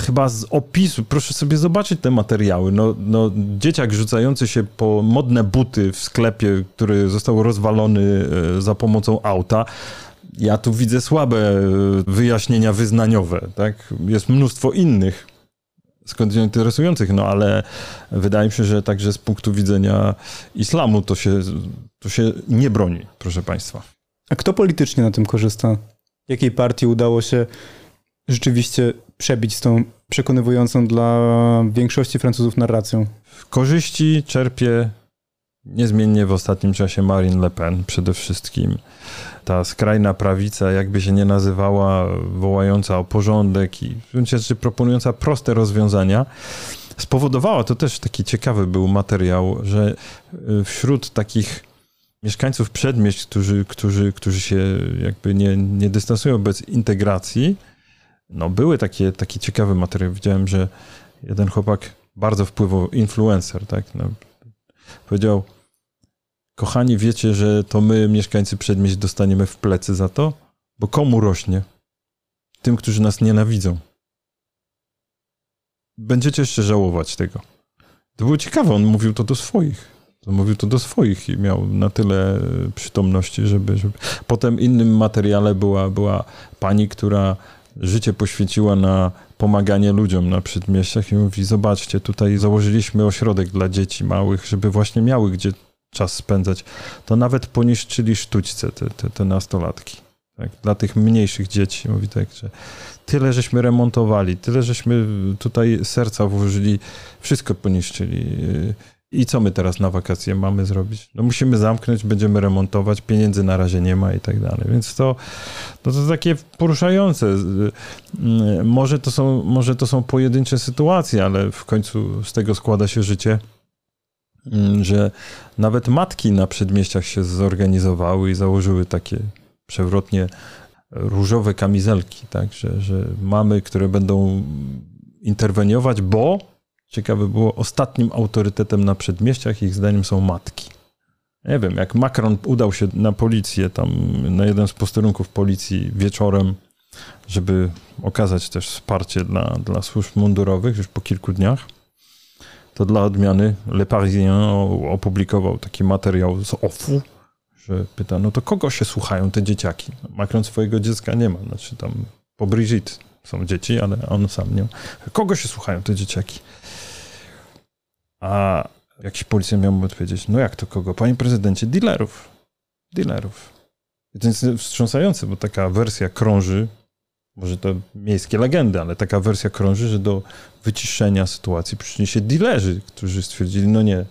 chyba z opisu, proszę sobie zobaczyć te materiały. No, no, dzieciak rzucający się po modne buty w sklepie, który został rozwalony e, za pomocą auta. Ja tu widzę słabe e, wyjaśnienia wyznaniowe, tak? Jest mnóstwo innych skądinąd interesujących, no ale wydaje mi się, że także z punktu widzenia islamu to się, to się nie broni, proszę Państwa. A kto politycznie na tym korzysta? Jakiej partii udało się rzeczywiście przebić z tą przekonywującą dla większości Francuzów narracją? Korzyści czerpie niezmiennie w ostatnim czasie Marine Le Pen przede wszystkim. Ta skrajna prawica, jakby się nie nazywała, wołająca o porządek i w gruncie rzeczy proponująca proste rozwiązania, spowodowała, to też taki ciekawy był materiał, że y, wśród takich mieszkańców przedmieść, którzy, którzy, którzy się jakby nie, nie dystansują bez integracji, no były takie, taki ciekawy materiał. Widziałem, że jeden chłopak bardzo wpływał, influencer, tak, no, powiedział, kochani, wiecie, że to my, mieszkańcy przedmieść, dostaniemy w plecy za to? Bo komu rośnie? Tym, którzy nas nienawidzą. Będziecie jeszcze żałować tego. To było ciekawe, on mówił to do swoich. Mówił to do swoich i miał na tyle przytomności, żeby... żeby... Potem innym materiale była, była pani, która życie poświęciła na pomaganie ludziom na przedmieściach i mówi, zobaczcie, tutaj założyliśmy ośrodek dla dzieci małych, żeby właśnie miały gdzie czas spędzać. To nawet poniszczyli sztućce te, te, te nastolatki. Tak? Dla tych mniejszych dzieci, mówi tak, że tyle żeśmy remontowali, tyle żeśmy tutaj serca włożyli, wszystko poniszczyli. I co my teraz na wakacje mamy zrobić? No musimy zamknąć, będziemy remontować, pieniędzy na razie nie ma i tak dalej. Więc to, no to takie poruszające. Może to, są, może to są pojedyncze sytuacje, ale w końcu z tego składa się życie, że nawet matki na przedmieściach się zorganizowały i założyły takie przewrotnie różowe kamizelki, tak? że, że mamy, które będą interweniować, bo ciekawe było, ostatnim autorytetem na przedmieściach ich zdaniem są matki. Nie wiem, jak Macron udał się na policję, tam na jeden z posterunków policji wieczorem, żeby okazać też wsparcie dla, dla służb mundurowych już po kilku dniach, to dla odmiany Le Parisien opublikował taki materiał z OFU, że pyta, no to kogo się słuchają te dzieciaki? Macron swojego dziecka nie ma, znaczy tam po Brigitte są dzieci, ale on sam nie ma. Kogo się słuchają te dzieciaki? A jakiś policjant miał mu odpowiedzieć, no jak to kogo? Panie prezydencie, dealerów. Dealerów. I to jest wstrząsające, bo taka wersja krąży, może to miejskie legendy, ale taka wersja krąży, że do wyciszenia sytuacji przyczyni się dealerzy, którzy stwierdzili, no nie,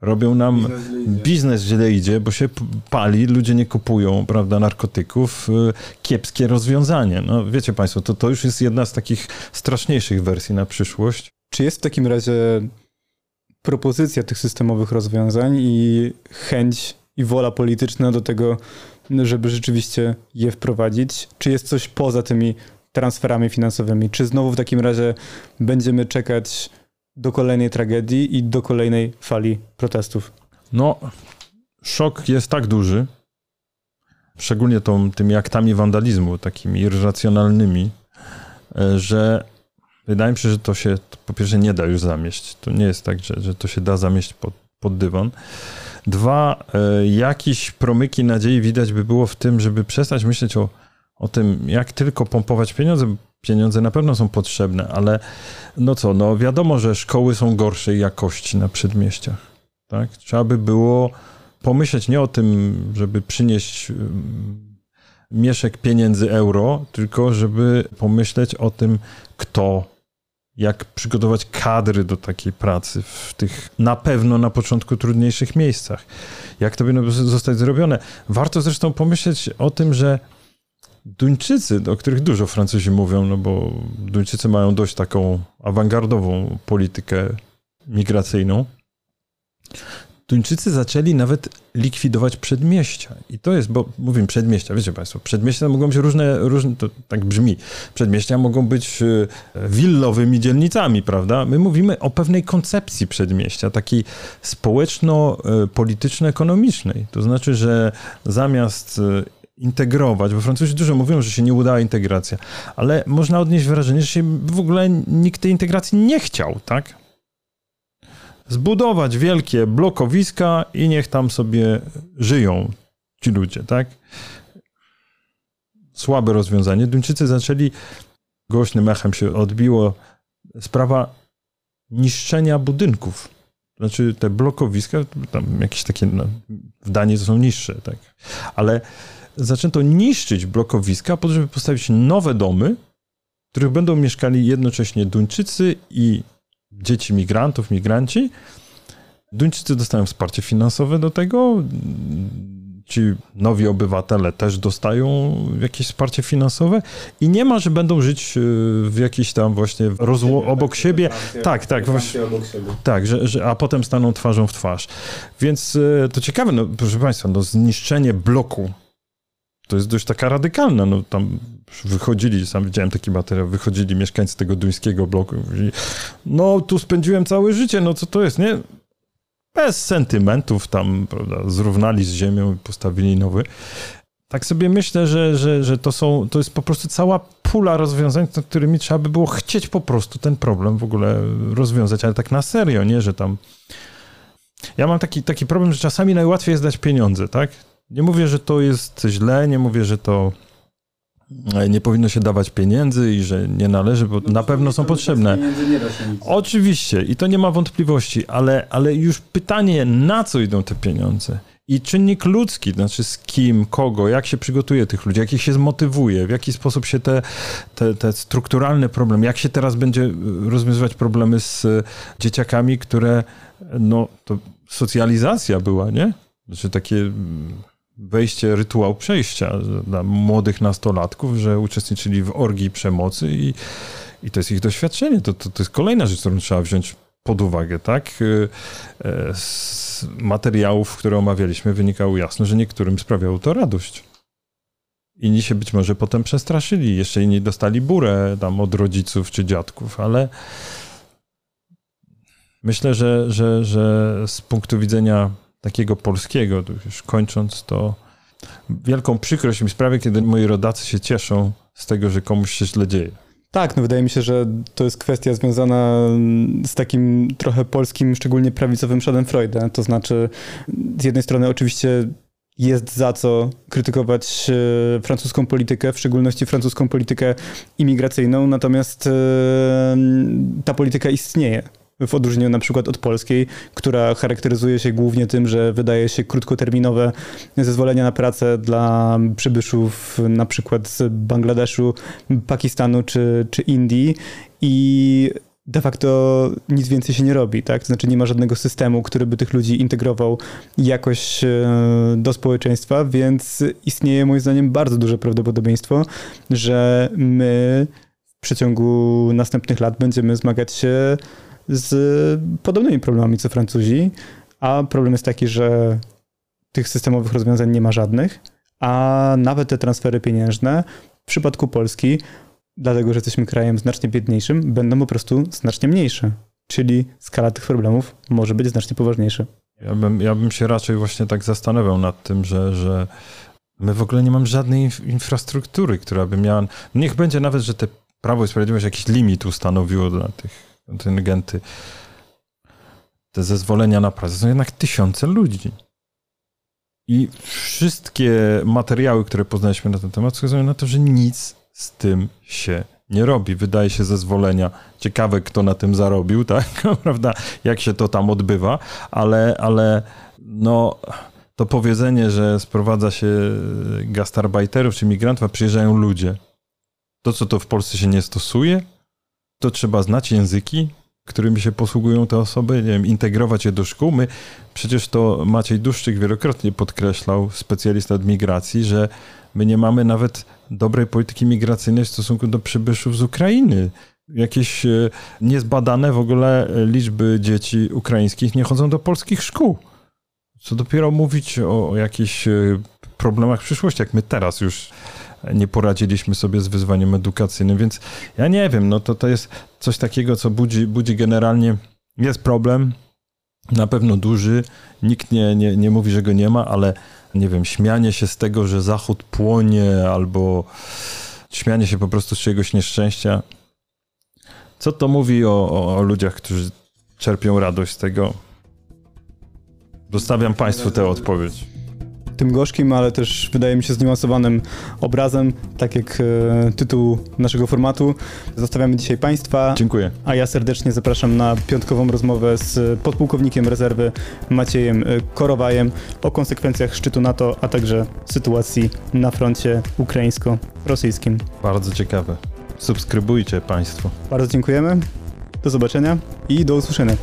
robią nam biznes źle, biznes źle idzie, bo się pali, ludzie nie kupują, prawda, narkotyków, y, kiepskie rozwiązanie. No wiecie państwo, to, to już jest jedna z takich straszniejszych wersji na przyszłość. Czy jest w takim razie propozycja tych systemowych rozwiązań i chęć i wola polityczna do tego, żeby rzeczywiście je wprowadzić? Czy jest coś poza tymi transferami finansowymi? Czy znowu w takim razie będziemy czekać do kolejnej tragedii i do kolejnej fali protestów? No, szok jest tak duży, szczególnie tą, tymi aktami wandalizmu, takimi irracjonalnymi, e, że wydaje mi się, że to się po pierwsze nie da już zamieść. To nie jest tak, że, że to się da zamieść pod, pod dywan. Dwa, e, jakieś promyki nadziei widać by było w tym, żeby przestać myśleć o, o tym, jak tylko pompować pieniądze. Pieniądze na pewno są potrzebne, ale no co, no wiadomo, że szkoły są gorszej jakości na przedmieściach. Tak? Trzeba by było pomyśleć nie o tym, żeby przynieść mieszek pieniędzy euro, tylko żeby pomyśleć o tym, kto jak przygotować kadry do takiej pracy w tych na pewno na początku trudniejszych miejscach. Jak to powinno zostać zrobione? Warto zresztą pomyśleć o tym, że Duńczycy, o których dużo Francuzi mówią, no bo Duńczycy mają dość taką awangardową politykę migracyjną, Duńczycy zaczęli nawet likwidować przedmieścia. I to jest, bo mówimy przedmieścia, wiecie Państwo, przedmieścia mogą być różne, różne to tak brzmi. Przedmieścia mogą być e, willowymi dzielnicami, prawda? My mówimy o pewnej koncepcji przedmieścia, takiej społeczno-polityczno-ekonomicznej. To znaczy, że zamiast e, integrować, bo Francuzi dużo mówią, że się nie udała integracja, ale można odnieść wrażenie, że się w ogóle nikt tej integracji nie chciał, tak? Zbudować wielkie blokowiska i niech tam sobie żyją ci ludzie, tak? Słabe rozwiązanie. Duńczycy zaczęli, głośnym echem się odbiło, sprawa niszczenia budynków. Znaczy te blokowiska, tam jakieś takie, no, w Danii są niższe, tak? Ale zaczęto niszczyć blokowiska po to, żeby postawić nowe domy, w których będą mieszkali jednocześnie Duńczycy i dzieci migrantów, migranci. Duńczycy dostają wsparcie finansowe do tego. Ci nowi obywatele też dostają jakieś wsparcie finansowe i nie ma, że będą żyć e, w jakiś tam właśnie rozło- obok siebie. Tak, tak, właśnie. Tak, że, że, a potem staną twarzą w twarz. Więc e, to ciekawe, no, proszę Państwa, no, zniszczenie bloku to jest dość taka radykalna. No, tam wychodzili, sam widziałem taki materiał, wychodzili mieszkańcy tego duńskiego bloku mówili, no tu spędziłem całe życie, no co to jest, nie? Bez sentymentów tam, prawda, zrównali z ziemią i postawili nowy. Tak sobie myślę, że, że, że to są, to jest po prostu cała pula rozwiązań, nad którymi trzeba by było chcieć po prostu ten problem w ogóle rozwiązać, ale tak na serio, nie, że tam... Ja mam taki, taki problem, że czasami najłatwiej jest dać pieniądze, tak? Nie mówię, że to jest źle, nie mówię, że to nie powinno się dawać pieniędzy i że nie należy, bo no, na pewno są potrzebne. Oczywiście i to nie ma wątpliwości, ale, ale już pytanie, na co idą te pieniądze? I czynnik ludzki, znaczy z kim, kogo, jak się przygotuje tych ludzi, jak ich się zmotywuje, w jaki sposób się te, te, te strukturalne problemy, jak się teraz będzie rozwiązywać problemy z dzieciakami, które, no, to socjalizacja była, nie? Znaczy takie wejście, rytuał przejścia dla młodych nastolatków, że uczestniczyli w orgii przemocy i, i to jest ich doświadczenie. To, to, to jest kolejna rzecz, którą trzeba wziąć pod uwagę, tak? E, z materiałów, które omawialiśmy, wynikało jasno, że niektórym sprawiało to radość. Inni się być może potem przestraszyli, jeszcze inni dostali burę tam od rodziców czy dziadków, ale myślę, że, że, że z punktu widzenia takiego polskiego, już kończąc, to wielką przykrość mi sprawia, kiedy moi rodacy się cieszą z tego, że komuś się źle dzieje. Tak, no wydaje mi się, że to jest kwestia związana z takim trochę polskim, szczególnie prawicowym Schadenfreude. To znaczy, z jednej strony oczywiście jest za co krytykować e, francuską politykę, w szczególności francuską politykę imigracyjną, natomiast e, ta polityka istnieje w odróżnieniu na przykład od polskiej, która charakteryzuje się głównie tym, że wydaje się krótkoterminowe zezwolenia na pracę dla przybyszów na przykład z Bangladeszu, Pakistanu czy, czy Indii i de facto nic więcej się nie robi, tak? znaczy nie ma żadnego systemu, który by tych ludzi integrował jakoś e, do społeczeństwa, więc istnieje moim zdaniem bardzo duże prawdopodobieństwo, że my w przeciągu następnych lat będziemy zmagać się z podobnymi problemami co Francuzi, a problem jest taki, że tych systemowych rozwiązań nie ma żadnych, a nawet te transfery pieniężne w przypadku Polski, dlatego że jesteśmy krajem znacznie biedniejszym, będą po prostu znacznie mniejsze. Czyli skala tych problemów może być znacznie poważniejsza. Ja bym, ja bym się raczej właśnie tak zastanawiał nad tym, że, że my w ogóle nie mamy żadnej infrastruktury, która by miała. Niech będzie nawet, że te Prawo i Sprawiedliwość jakiś limit ustanowiło dla tych kontyngenty, te zezwolenia na pracę, są jednak tysiące ludzi. I wszystkie materiały, które poznaliśmy na ten temat, wskazują na to, że nic z tym się nie robi. Wydaje się zezwolenia. Ciekawe, kto na tym zarobił, tak? Prawda? Jak się to tam odbywa, ale, ale no, to powiedzenie, że sprowadza się gastarbajterów czy migrantów, a przyjeżdżają ludzie. To, co to w Polsce się nie stosuje, to trzeba znać języki, którymi się posługują te osoby, nie wiem, integrować je do szkół. My, przecież to Maciej Duszczyk wielokrotnie podkreślał, specjalista od migracji, że my nie mamy nawet dobrej polityki migracyjnej w stosunku do przybyszów z Ukrainy. Jakieś e, niezbadane w ogóle liczby dzieci ukraińskich nie chodzą do polskich szkół. Co dopiero mówić o, o jakichś e, problemach przyszłości, jak my teraz już nie poradziliśmy sobie z wyzwaniem edukacyjnym, więc ja nie wiem, no to, to jest coś takiego, co budzi, budzi generalnie, jest problem, na pewno duży, nikt nie, nie, nie mówi, że go nie ma, ale nie wiem, śmianie się z tego, że Zachód płonie, albo śmianie się po prostu z czegoś nieszczęścia, co to mówi o, o, o ludziach, którzy czerpią radość z tego? Zostawiam Państwu tę odpowiedź tym gorzkim, ale też wydaje mi się zniuansowanym obrazem, tak jak e, tytuł naszego formatu. Zostawiamy dzisiaj Państwa. Dziękuję. A ja serdecznie zapraszam na piątkową rozmowę z podpułkownikiem rezerwy Maciejem e, Korowajem o konsekwencjach szczytu NATO, a także sytuacji na froncie ukraińsko-rosyjskim. Bardzo ciekawe. Subskrybujcie Państwo. Bardzo dziękujemy. Do zobaczenia i do usłyszenia.